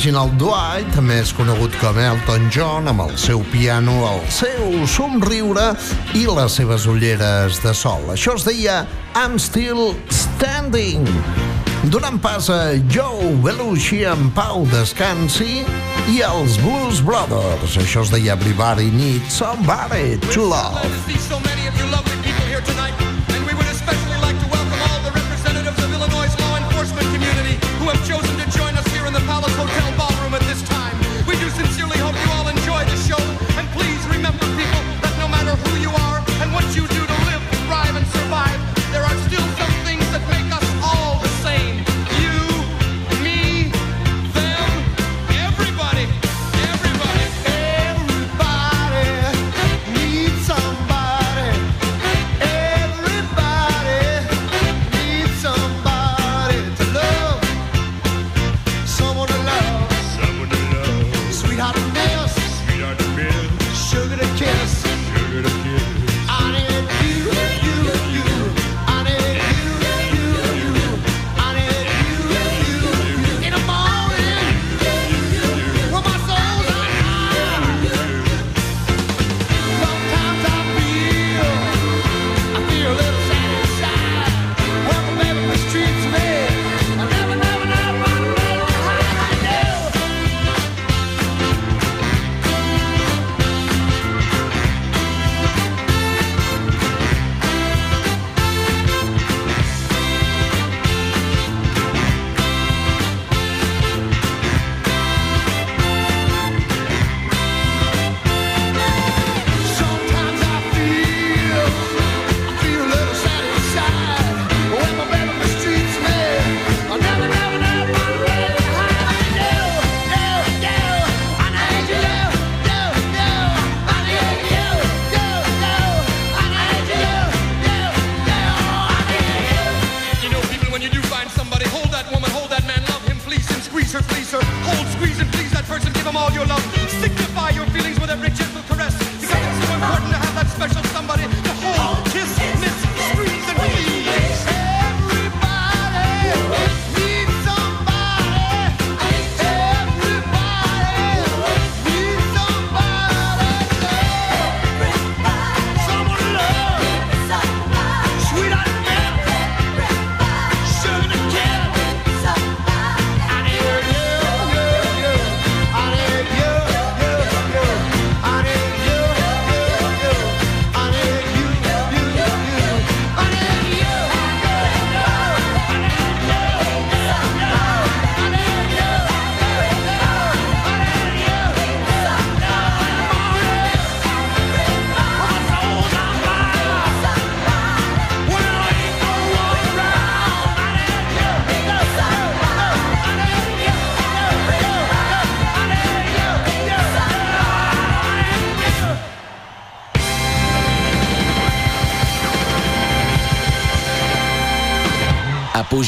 Reginald Dwight, també és conegut com Elton John, amb el seu piano, el seu somriure i les seves ulleres de sol. Això es deia I'm Still Standing. Donant pas a Joe Belushi en pau descansi i els Blues Brothers. Això es deia Everybody Needs Somebody to Love.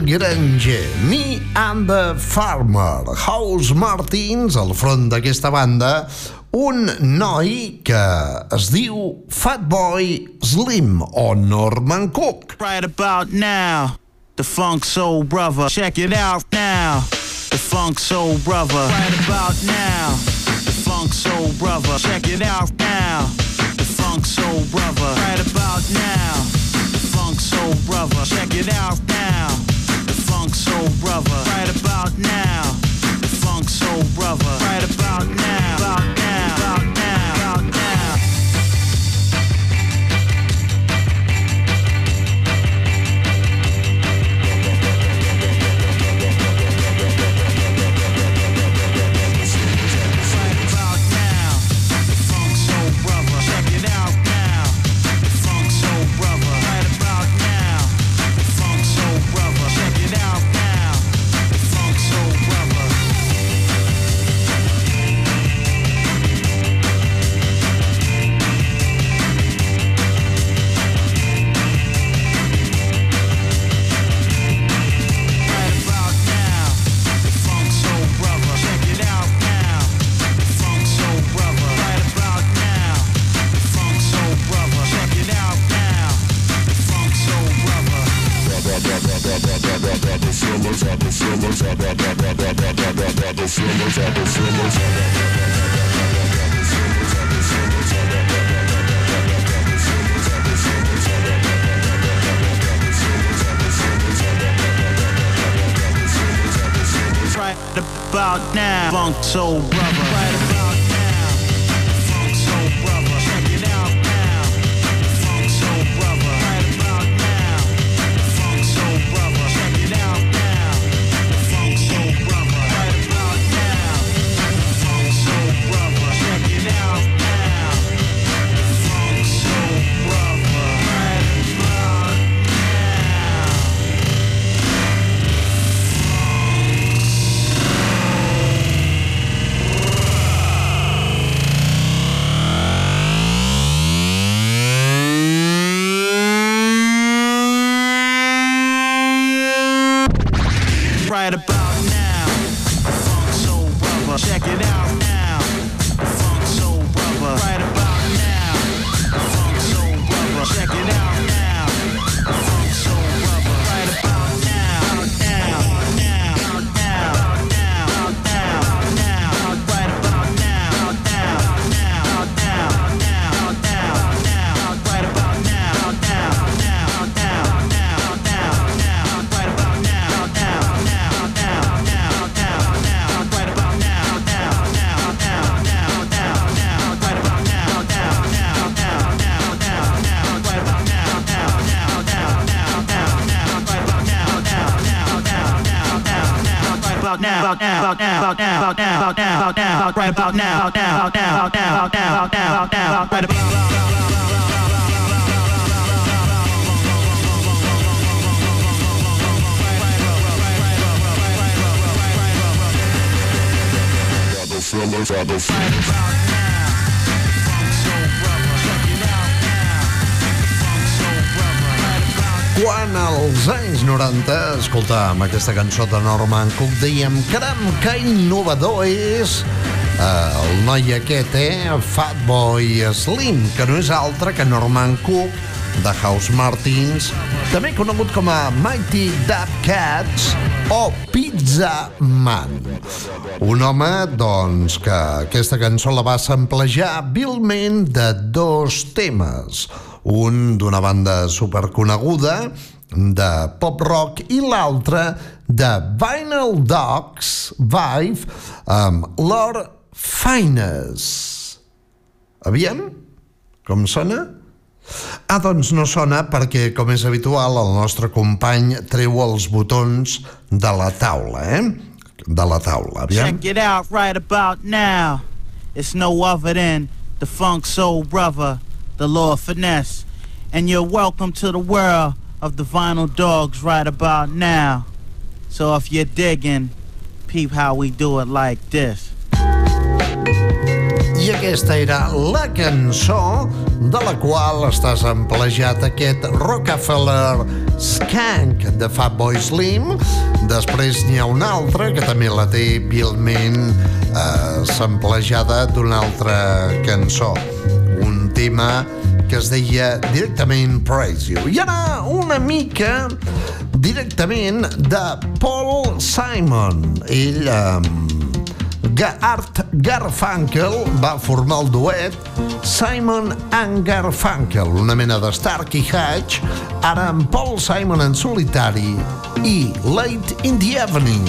El Granger, Me and the Farmer, House Martins, al front d'aquesta banda, un noi que es diu Fatboy Slim o Norman Cook. right about now. The Funk Soul Brother. Check it out now. The Funk Soul Brother. Right about now. The Funk Soul Brother. Check it out now. The Funk Soul Brother. Right about now. The Funk Soul Brother. Check it out now. Funk Soul Brother. Right about now. The Funk Soul Brother. Right about now. About now. About now, now. Right about now, about now, about now, about now, about now, about now, about now. Right about now, about now, about now, about now, about now, about now, about now. Right Quan als anys 90 escoltàvem aquesta cançó de Norman Cook dèiem, caram, que innovador és eh, el noi aquest, eh? Fatboy Slim, que no és altre que Norman Cook de House Martins també conegut com a Mighty Dab Cats o Pizza Man. Un home, doncs, que aquesta cançó la va samplejar vilment de dos temes. Un d'una banda superconeguda, de pop rock, i l'altre de Vinyl Dogs, Vive, amb Lord Finest. Aviam? Com sona? Ah, doncs no sona perquè, com és habitual, el nostre company treu els botons de la taula, eh? De la taula, aviam. Check it out right about now. It's no other than the funk soul brother, the Lord Finesse. And you're welcome to the world of the vinyl dogs right about now. So if you're digging, peep how we do it like this. I aquesta era la cançó de la qual està samplejat aquest Rockefeller Skank de Fatboy Slim. Després n'hi ha una altra que també la té vilment eh, samplejada d'una altra cançó. Tema que es deia directament Praise You. I ara una mica directament de Paul Simon. Ell... Eh, Art Garfunkel va formar el duet Simon and Garfunkel, una mena de Stark i Hatch, ara amb Paul Simon en solitari i Late in the Evening.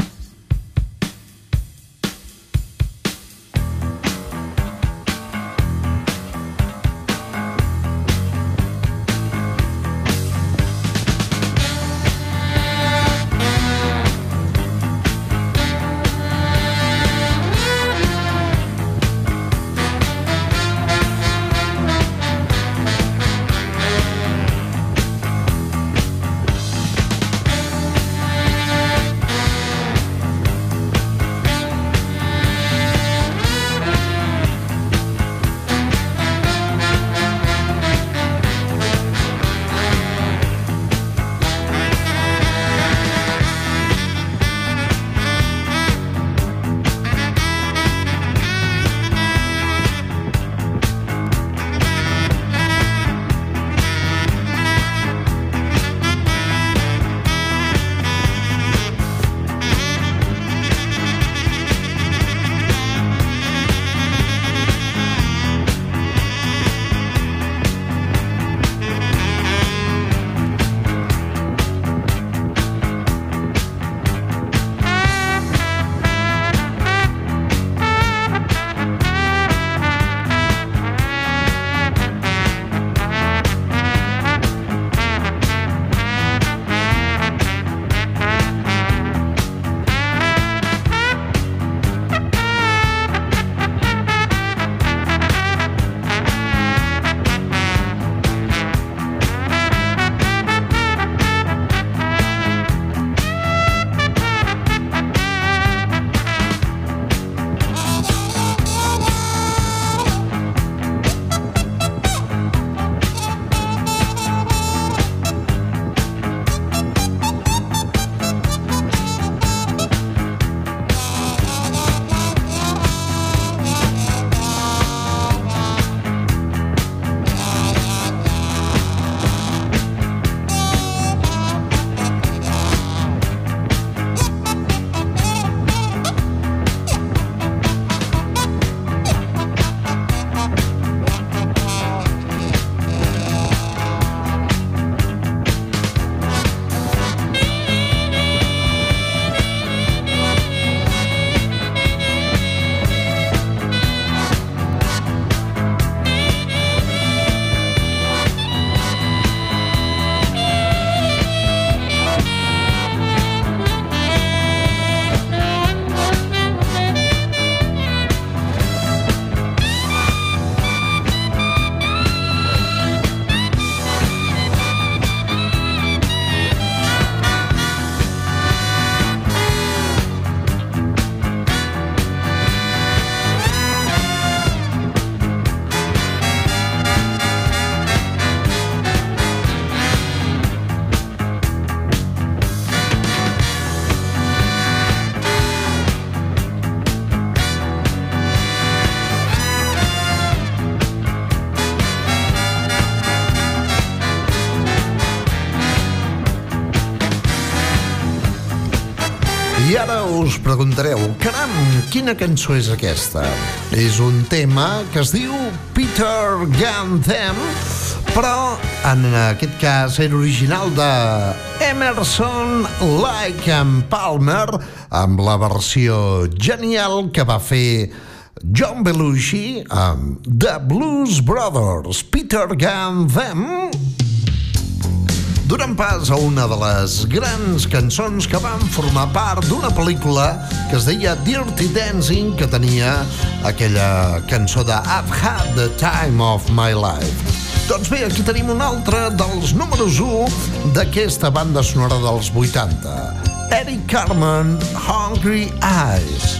Preguntareu, caram, quina cançó és aquesta? És un tema que es diu Peter Gun Them, però en aquest cas era original de Emerson, Lake and Palmer, amb la versió genial que va fer John Belushi amb The Blues Brothers, Peter Gun Donant pas a una de les grans cançons que van formar part d'una pel·lícula que es deia Dirty Dancing, que tenia aquella cançó de I've Had the Time of My Life. Doncs bé, aquí tenim un altre dels números 1 d'aquesta banda sonora dels 80. Eric Carmen, Hungry Eyes.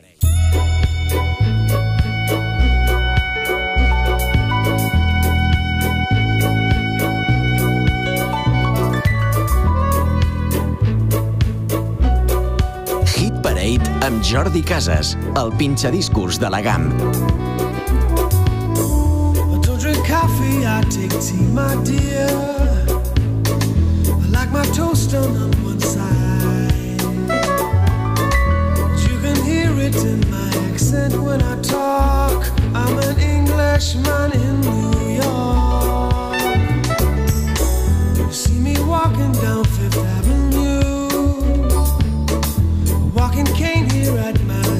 Parade amb Jordi Casas, el pinxadiscos de la GAM. Coffee, I take tea, my dear. I like my toast on one side. You can hear it in my accent when I talk. Englishman in New York. You see me walking down Fifth Avenue,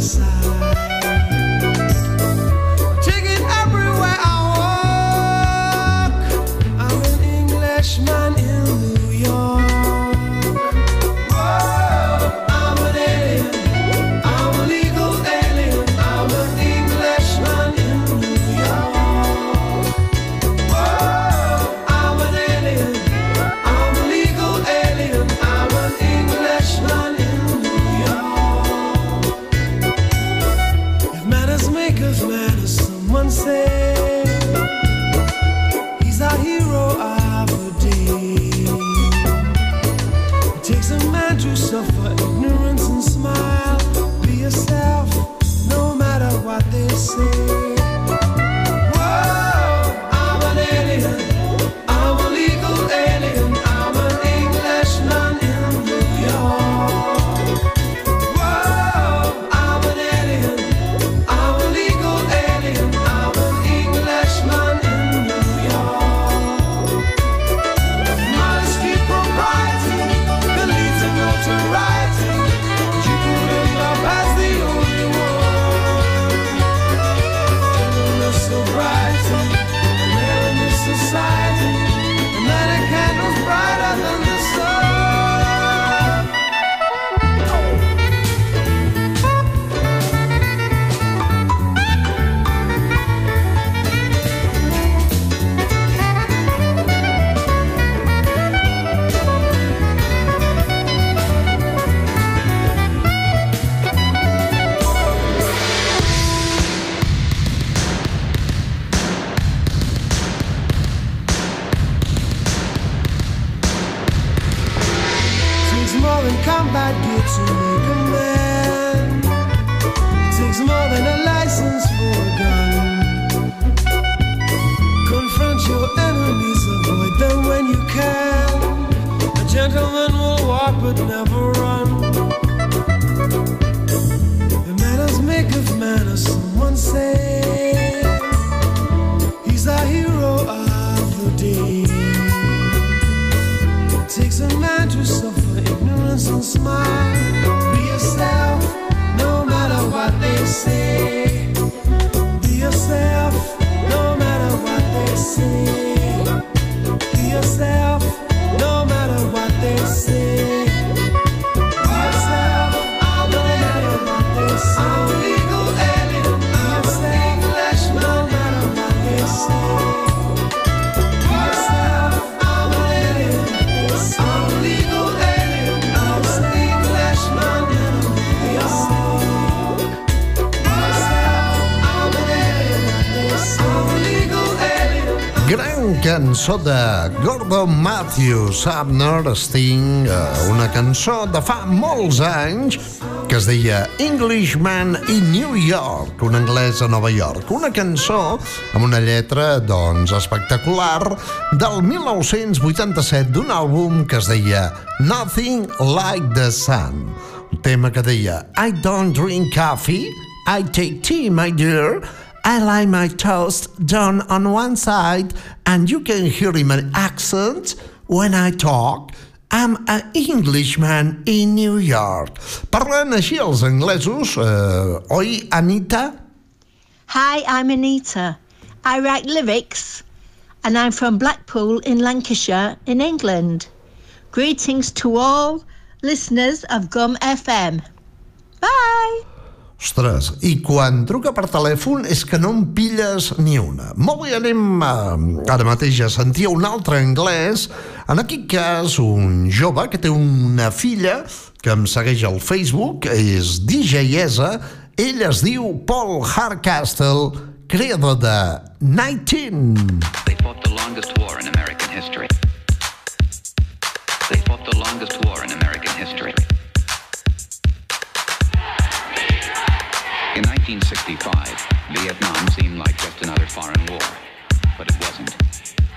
começar. Smile. Be yourself, no matter what they say. Cançó de Gordon Matthews, Abner Sting, eh, una cançó de fa molts anys que es deia Englishman in New York, un anglès a Nova York. Una cançó amb una lletra, doncs, espectacular del 1987 d'un àlbum que es deia Nothing Like the Sun. Un tema que deia I don't drink coffee, I take tea, my dear, I like my toast done on one side, and you can hear in my accent when I talk. I'm an Englishman in New York. Parlen així els anglesos, eh, oi, Anita? Hi, I'm Anita. I write lyrics and I'm from Blackpool in Lancashire in England. Greetings to all listeners of Gum FM. Bye! Ostres, i quan truca per telèfon és que no en pilles ni una. Molt bé, anem eh, ara mateix a sentir un altre anglès, en aquest cas un jove que té una filla que em segueix al Facebook, és DJesa, ell es diu Paul Hardcastle, creador de 19. They fought the longest war in American history. 1965, Vietnam seemed like just another foreign war. But it wasn't.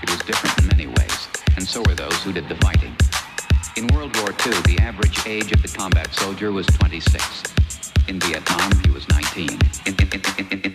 It was different in many ways, and so were those who did the fighting. In World War II, the average age of the combat soldier was 26. In Vietnam, he was 19. In, in, in, in, in, in Vietnam, he was 19. In,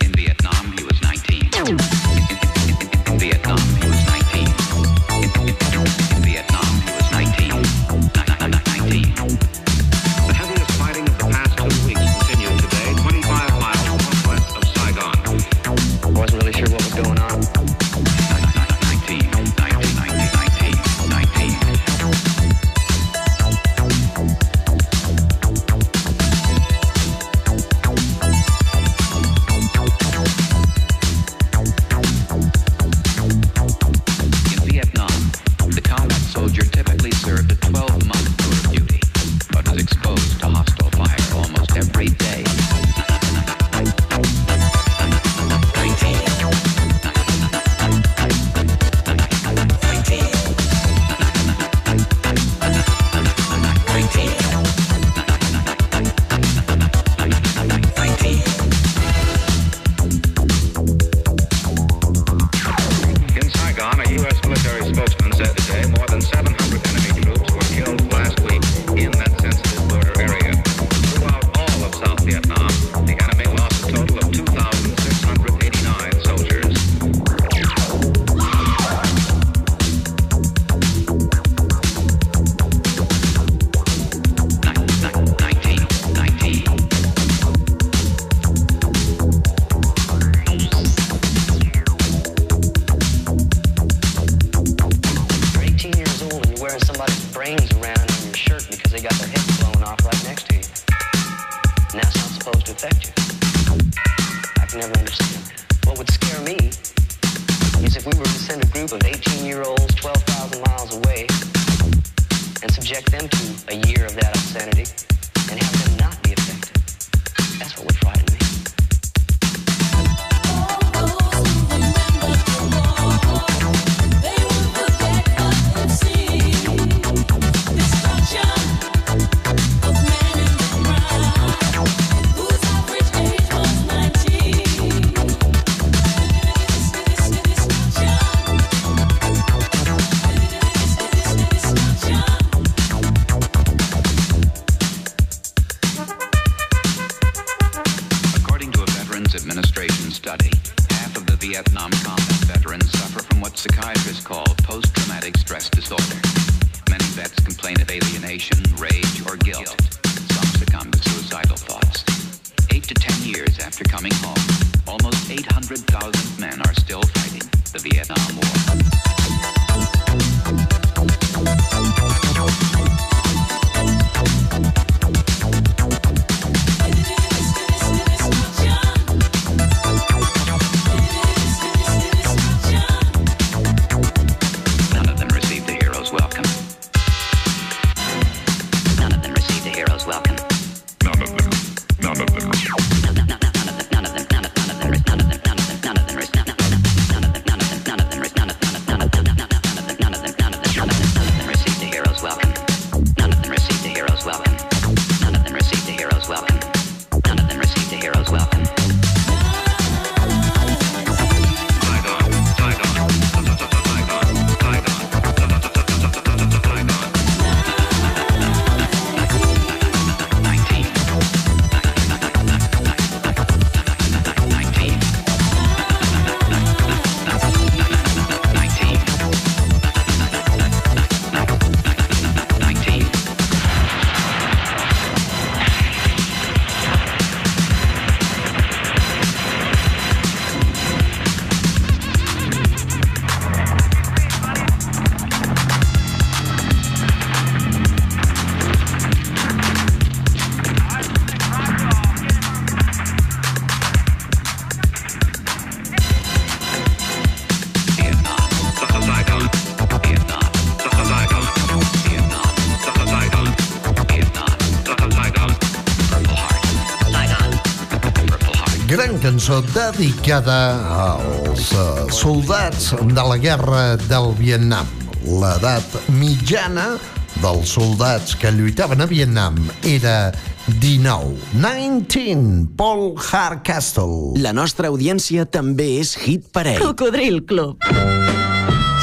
cançó dedicada als uh, soldats de la guerra del Vietnam. L'edat mitjana dels soldats que lluitaven a Vietnam era 19. 19, Paul Hardcastle. La nostra audiència també és hit parell. Cocodril Club.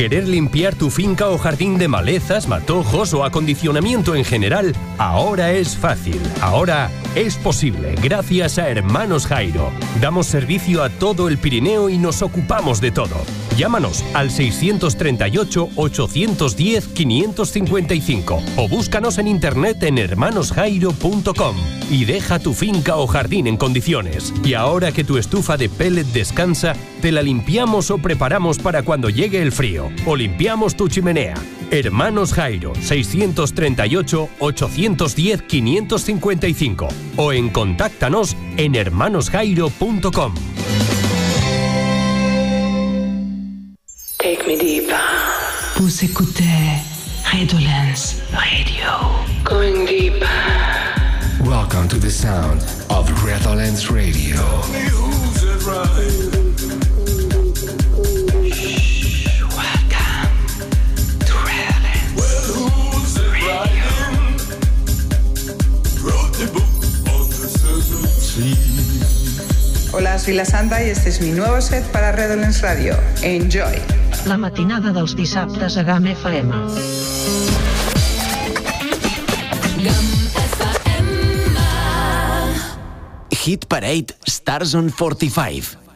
¿Querer limpiar tu finca o jardín de malezas, matojos o acondicionamiento en general? Ahora es fácil. Ahora es posible gracias a Hermanos Jairo. Damos servicio a todo el Pirineo y nos ocupamos de todo. Llámanos al 638-810-555 o búscanos en internet en hermanosjairo.com y deja tu finca o jardín en condiciones. Y ahora que tu estufa de pellet descansa, te la limpiamos o preparamos para cuando llegue el frío. O limpiamos tu chimenea. Hermanos Jairo, 638-810-555 o en contáctanos en hermanosjairo.com. Vous écoutez Redolence Radio. Going deeper. Welcome to the sound of Redolence Radio. Hola, soy La Santa y este es mi nuevo set para Redolence Radio. Enjoy. La matinada dels dissabtes a GAM FM. Hit Parade Stars on 45.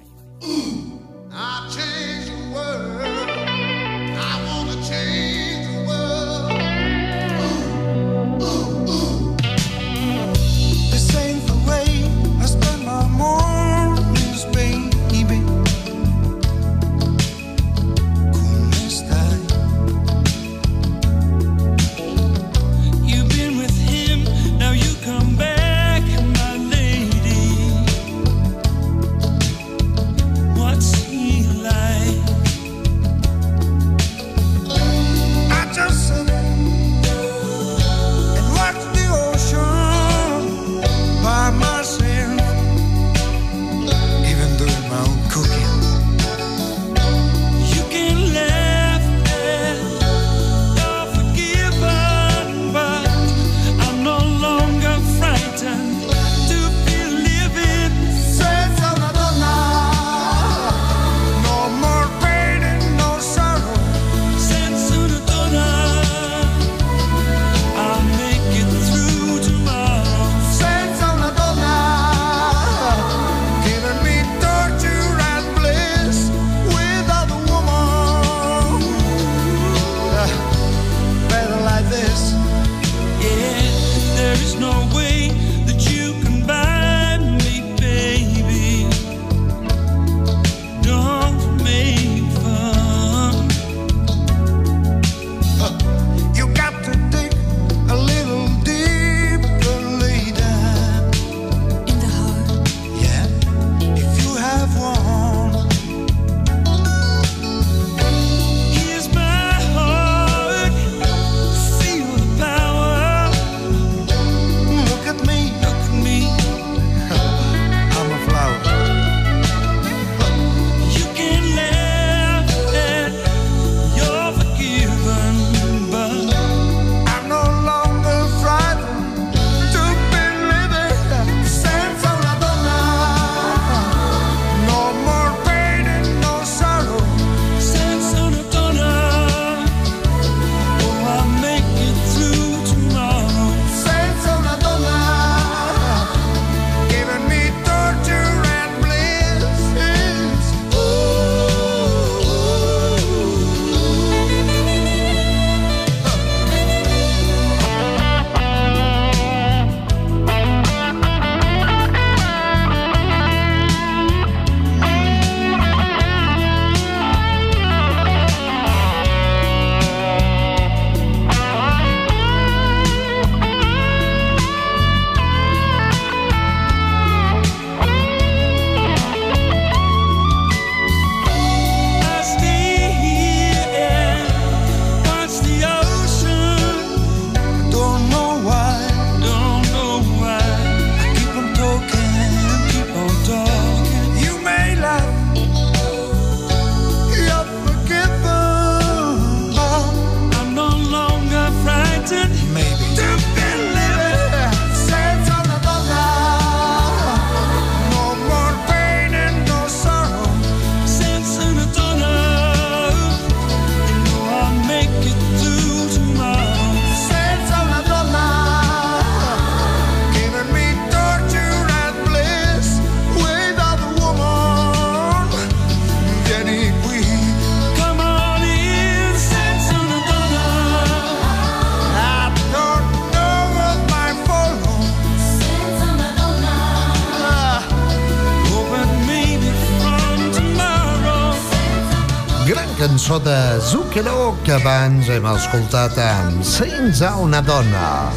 Cançó de Zucchero que abans hem escoltat amb Sense una dona.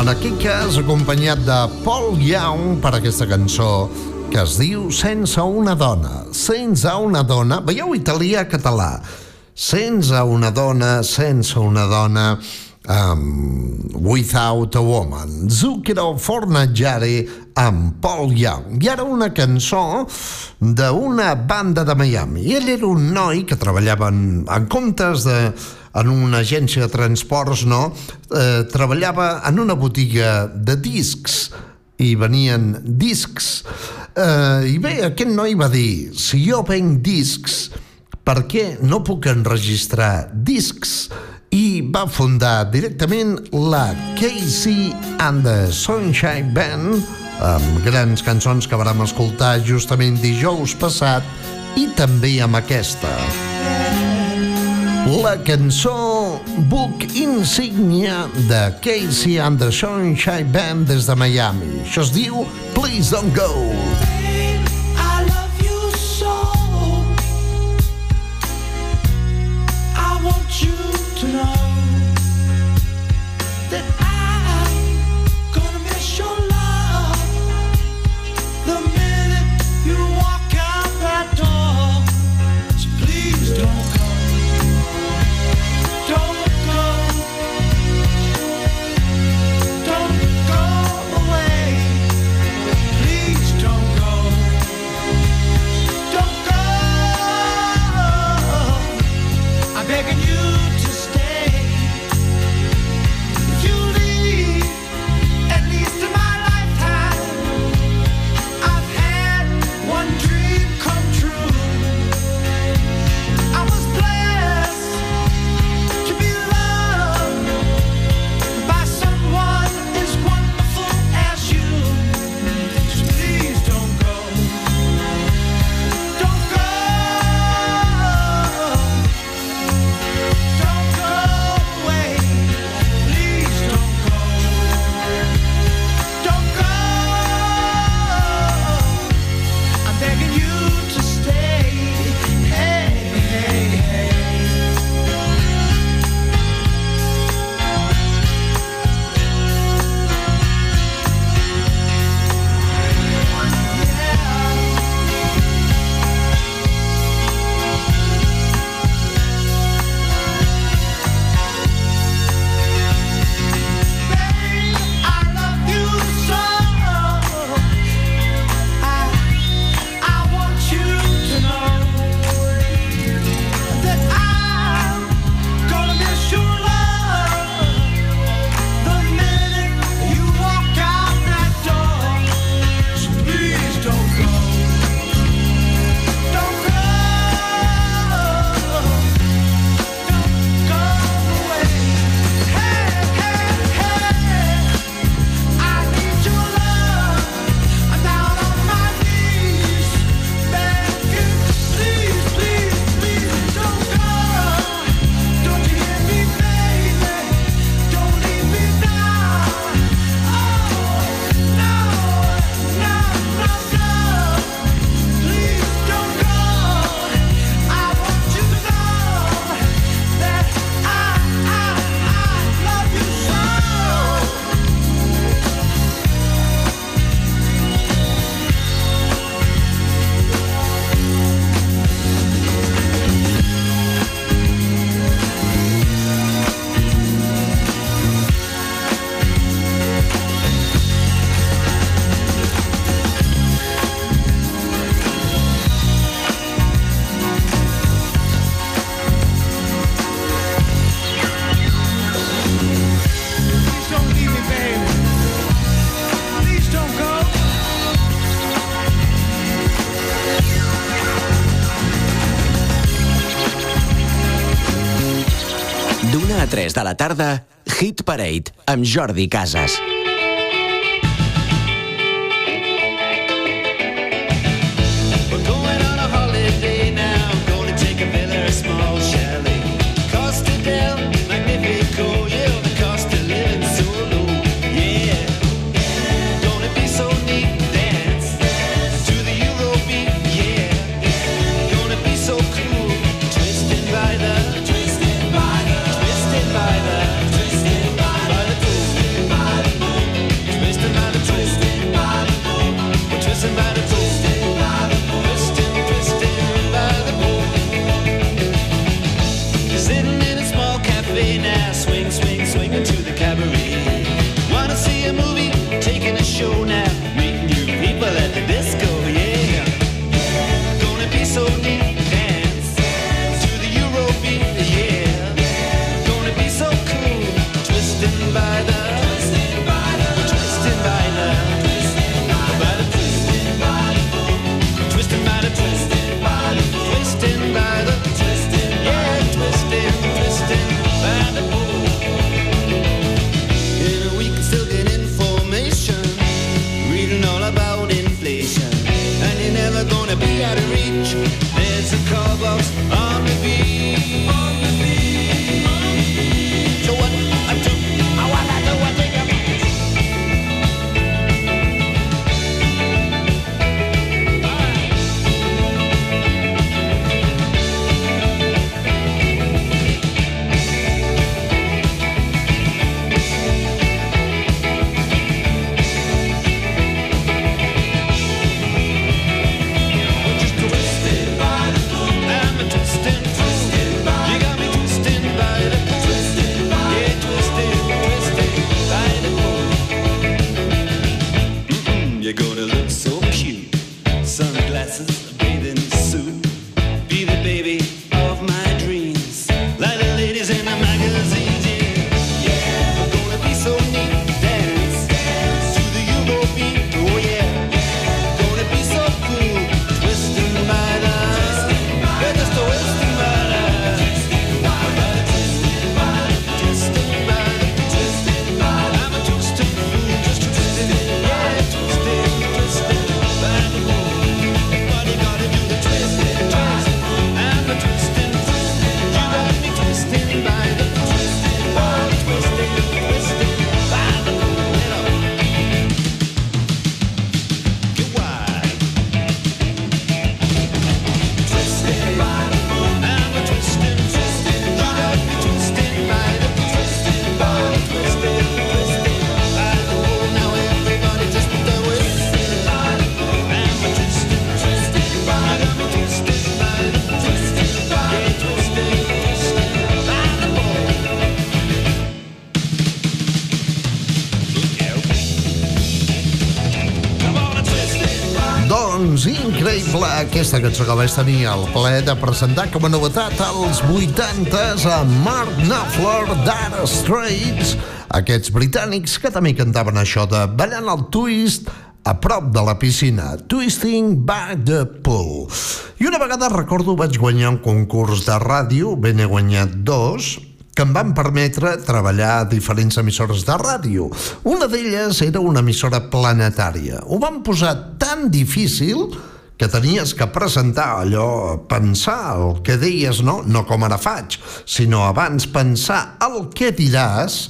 En aquest cas, acompanyat de Paul Young per aquesta cançó que es diu Sense una dona. Sense una dona... Veieu italià-català. Sense una dona, sense una dona... Um, Without a Woman. Zucchero Fornaggiari amb Paul Young. I ara una cançó d'una banda de Miami. Ell era un noi que treballava en, en comptes de en una agència de transports, no, eh, treballava en una botiga de discs i venien discs. Eh, I bé, aquest noi va dir, si jo venc discs, per què no puc enregistrar discs? I va fundar directament la Casey and the Sunshine Band, amb grans cançons que vam escoltar justament dijous passat, i també amb aquesta. La cançó Book Insignia de Casey and the Sunshine Band des de Miami. Això es diu Please Don't Go. I de la tarda, Hit Parade amb Jordi Casas. Increïble aquesta cançó que vaig tenir el plaer de presentar com a novetat als 80s a Mark Knopfler d'Ara Straits, aquests britànics que també cantaven això de ballant el twist a prop de la piscina, Twisting Back the Pool. I una vegada recordo vaig guanyar un concurs de ràdio, ben he guanyat dos, que em van permetre treballar a diferents emissores de ràdio. Una d'elles era una emissora planetària. Ho van posar tan difícil que tenies que presentar allò, pensar el que deies, no, no com ara faig, sinó abans pensar el que diràs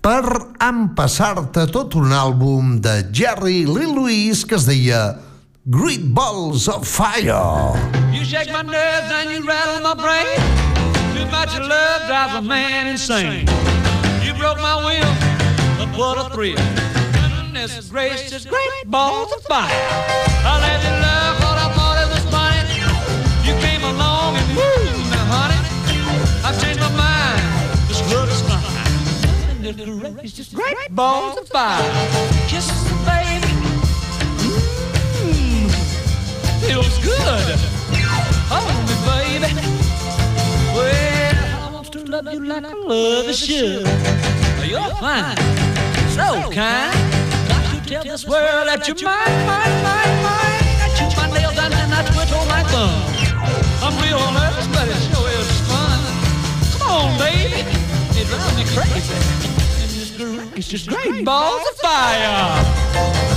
per empassar-te tot un àlbum de Jerry Lee Lewis que es deia Great Balls of Fire. You shake my nerves and you rattle my brain. Too much love drives a man insane. You broke my will, but what a thrill. Goodness gracious, great balls of fire. I let you love Goodness gracious, great balls of fire. Kisses, the baby. Mmm, feels good. Hold me, baby. Well, I want to love you like I love a should. You're fine, so kind. Got to tell this world that you're mine, mine, mine, mine. I chew my nails down and I twiddle my thumb. I'm real nervous, but it sure is fun. Come on, baby, it drives me crazy. It's just great balls of fire.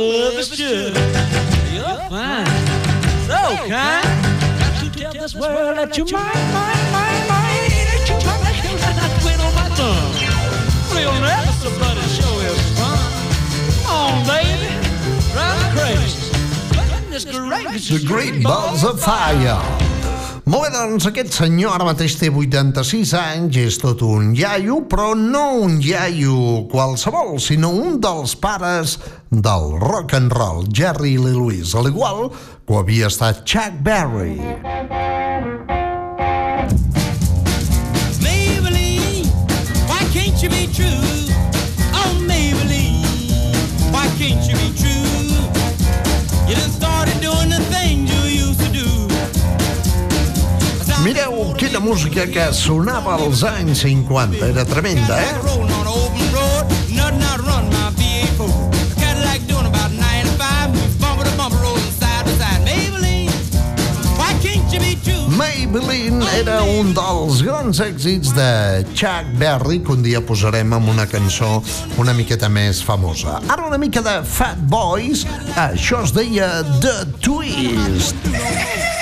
Love is should. You're fine, so kind. Got to tell this world that you're mine, mine, mine, mine. That you're mine, that you're mine. I quit on my thumb. Real nervous, but it sure is fun. Come on, baby. Drive crazy. The Great Balls of Fire. Molt bé, doncs aquest senyor ara mateix té 86 anys, és tot un iaio, però no un iaio qualsevol, sinó un dels pares del rock and roll, Jerry Lee Lewis, al igual que havia estat Chuck Berry. Música que sonava als anys 50, era tremenda, eh? Rolling on an open road, nothing out run my V8 Cadillac doing about 95, bumper to bumper, rolling side to side. Maybelline, why can't you be true? Maybelline era un dels grans èxits de Chuck Berry que un dia posarem amb una cançó una miqueta més famosa. Ara una mica de Fat Boys, això es deia The Twist.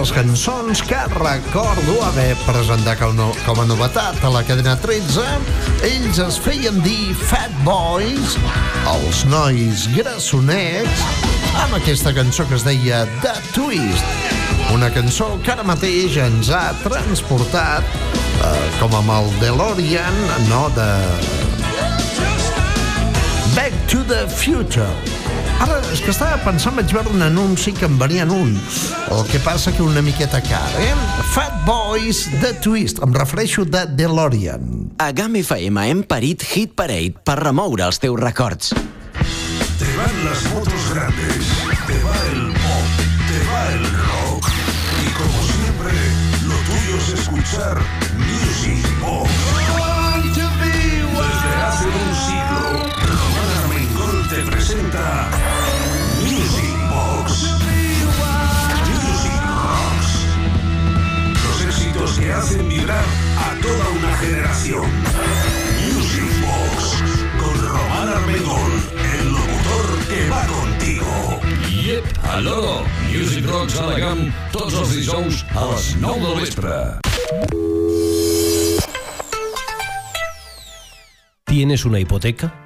Les cançons que recordo haver presentat com, a novetat a la cadena 13. Ells es feien dir Fat Boys, els nois grassonets, amb aquesta cançó que es deia The Twist. Una cançó que ara mateix ens ha transportat, eh, com amb el DeLorean, no, de... Back to the Future. Ara, és que estava pensant, vaig veure un anunci que en venien un. El que passa que una miqueta car, eh? Fat Boys The Twist. Em refereixo de DeLorean. A GAM FM hem parit Hit Parade per remoure els teus records. Te van las motos grandes, te va el pop, te va el rock. Y como siempre, lo tuyo es escuchar toda una generación. Music Box con Román Armengol, el locutor que va contigo. Yep, aló, Music Rocks a la GAM, tots els dijous a les 9 del vespre. ¿Tienes una hipoteca?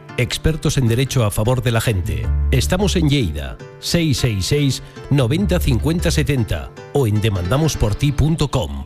Expertos en derecho a favor de la gente. Estamos en Lleida, 666 90 50 70 o en demandamosporti.com.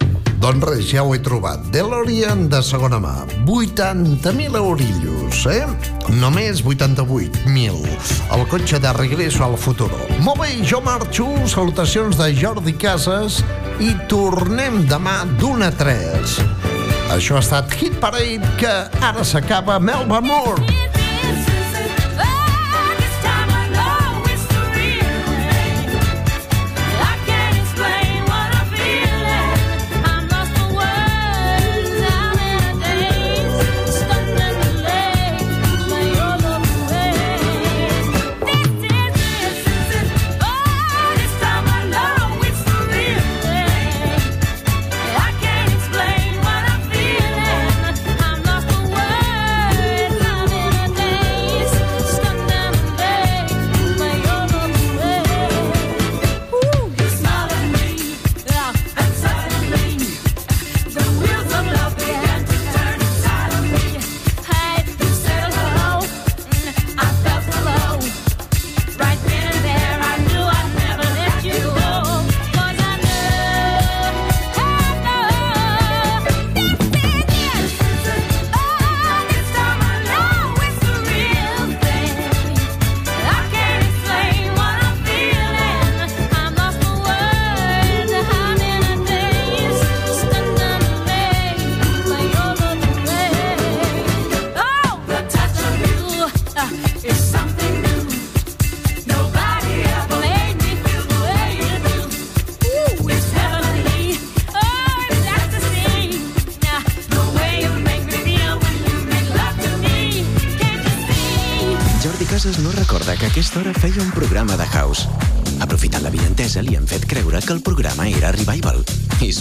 Doncs res, ja ho he trobat. DeLorean de segona mà. 80.000 eurillos, eh? Només 88.000. El cotxe de regreso al futuro. Molt bé, jo marxo. Salutacions de Jordi Casas i tornem demà d'una a 3. Això ha estat Hit Parade, que ara s'acaba Melba Moore.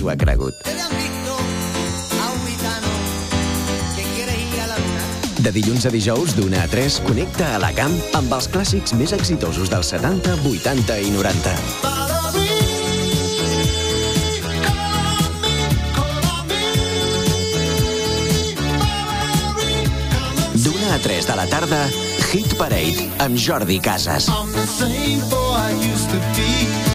S'ho ha cregut. De dilluns a dijous, d'una a 3, connecta a la GAM amb els clàssics més exitosos dels 70, 80 i 90. D'una a 3 de la tarda, Hit Parade amb Jordi Casas. I'm the same boy I used to be.